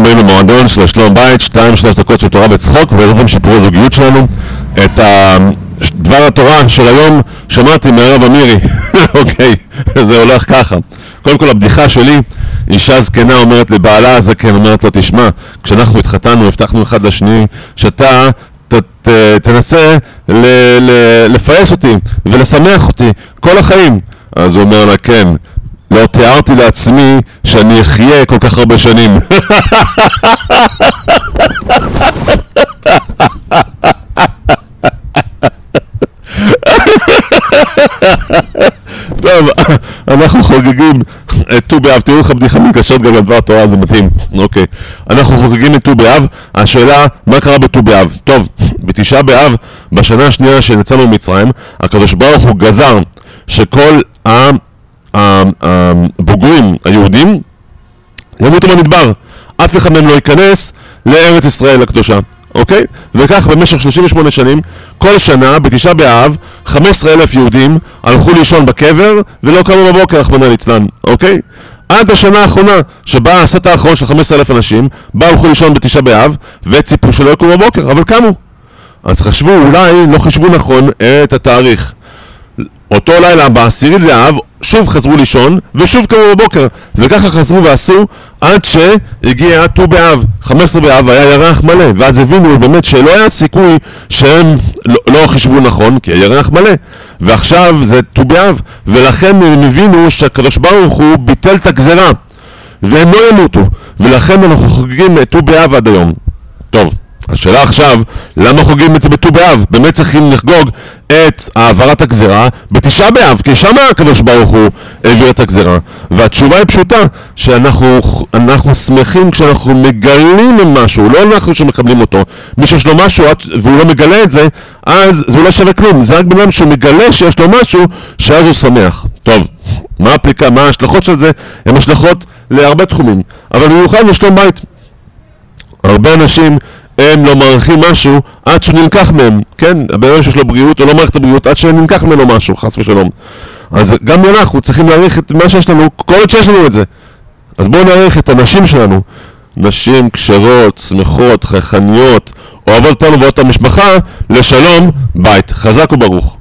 הבאים למועדון של שלום בית, שתיים שלוש דקות של תורה וצחוק, ובעזרת שיפור הזוגיות שלנו. את. דבר התורה של היום שמעתי מהרב אמירי, אוקיי, זה הולך ככה. קודם כל הבדיחה שלי, אישה זקנה אומרת לבעלה הזקן, אומרת לו, תשמע, כשאנחנו התחתנו, הבטחנו אחד לשני, שאתה ת, ת, תנסה ל, ל, לפייס אותי ולשמח אותי כל החיים. אז הוא אומר לה, כן, לא תיארתי לעצמי שאני אחיה כל כך הרבה שנים. טוב, אנחנו חוגגים את ט"ו באב, תראו איך הבדיחה מתקשרת גם לדבר תורה, זה מתאים, אוקיי. אנחנו חוגגים את ט"ו באב, השאלה, מה קרה בט"ו באב? טוב, בתשעה באב, בשנה השנייה שיצאנו ממצרים, הקדוש ברוך הוא גזר שכל הבוגרים היהודים ימותו במדבר, אף אחד מהם לא ייכנס לארץ ישראל הקדושה. אוקיי? וכך במשך 38 שנים, כל שנה, בתשעה באב, 15 אלף יהודים הלכו לישון בקבר ולא קמו בבוקר, רחמנא ליצלן, אוקיי? עד השנה האחרונה, שבה הסט האחרון של 15 אלף אנשים, באו הלכו לישון בתשעה באב וציפו שלא יקומו בבוקר, אבל קמו. אז חשבו, אולי לא חישבו נכון את התאריך. אותו לילה, בעשירי לאב, שוב חזרו לישון, ושוב קמו בבוקר, וככה חזרו ועשו עד שהגיע ט"ו באב, 15 באב, היה ירח מלא, ואז הבינו באמת שלא היה סיכוי שהם לא, לא חישבו נכון, כי הירח מלא, ועכשיו זה ט"ו באב, ולכן הם הבינו שהקדוש ברוך הוא ביטל את הגזרה, והם לא ימותו, ולכן אנחנו חוגגים את ט"ו באב עד היום. טוב. השאלה עכשיו, למה חוגגים את זה בט"ו באב? באמת צריכים לחגוג את העברת הגזרה בתשעה באב, כי שם הקדוש ברוך הוא העביר את הגזרה. והתשובה היא פשוטה, שאנחנו שמחים כשאנחנו מגלים משהו, לא אנחנו שמקבלים אותו. מי שיש לו משהו והוא לא מגלה את זה, אז זה לא שווה כלום. זה רק בן אדם שהוא מגלה שיש לו משהו, שאז הוא שמח. טוב, מה הפליקה, מה ההשלכות של זה? הן השלכות להרבה תחומים, אבל במיוחד לשלום בית. הרבה אנשים הם לא מעריכים משהו עד שהוא נלקח מהם, כן? הבן אדם שיש לו בריאות, הוא לא מעריך את הבריאות עד שנלקח ממנו משהו, חס ושלום. אז גם אנחנו צריכים להעריך את מה שיש לנו, כל עוד שיש לנו את זה. אז בואו נעריך את הנשים שלנו. נשים כשרות, שמחות, חייכניות, אוהבות אותנו ואוהבות המשפחה, לשלום, בית. חזק וברוך.